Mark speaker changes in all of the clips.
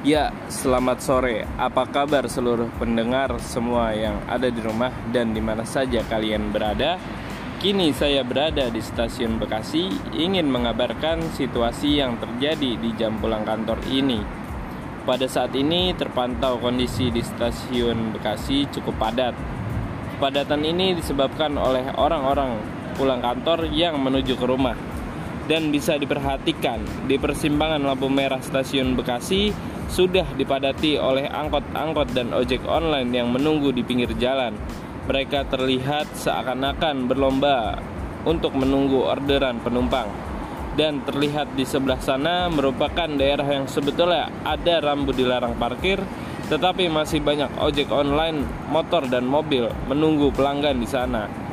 Speaker 1: Ya, selamat sore. Apa kabar seluruh pendengar semua yang ada di rumah dan di mana saja kalian berada? Kini saya berada di stasiun Bekasi ingin mengabarkan situasi yang terjadi di jam pulang kantor ini. Pada saat ini terpantau kondisi di stasiun Bekasi cukup padat. Kepadatan ini disebabkan oleh orang-orang pulang kantor yang menuju ke rumah. Dan bisa diperhatikan di persimpangan lampu merah stasiun Bekasi sudah dipadati oleh angkot-angkot dan ojek online yang menunggu di pinggir jalan. Mereka terlihat seakan-akan berlomba untuk menunggu orderan penumpang. Dan terlihat di sebelah sana merupakan daerah yang sebetulnya ada rambu dilarang parkir, tetapi masih banyak ojek online, motor dan mobil menunggu pelanggan di sana.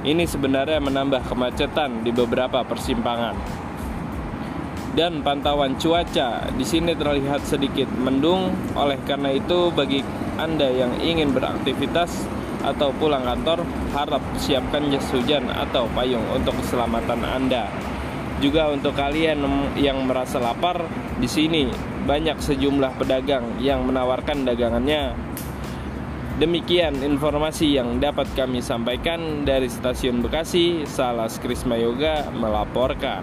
Speaker 1: Ini sebenarnya menambah kemacetan di beberapa persimpangan dan pantauan cuaca di sini terlihat sedikit mendung. Oleh karena itu, bagi Anda yang ingin beraktivitas atau pulang kantor, harap siapkan jas hujan atau payung untuk keselamatan Anda. Juga untuk kalian yang merasa lapar, di sini banyak sejumlah pedagang yang menawarkan dagangannya. Demikian informasi yang dapat kami sampaikan dari Stasiun Bekasi. Salah Krisma Yoga melaporkan.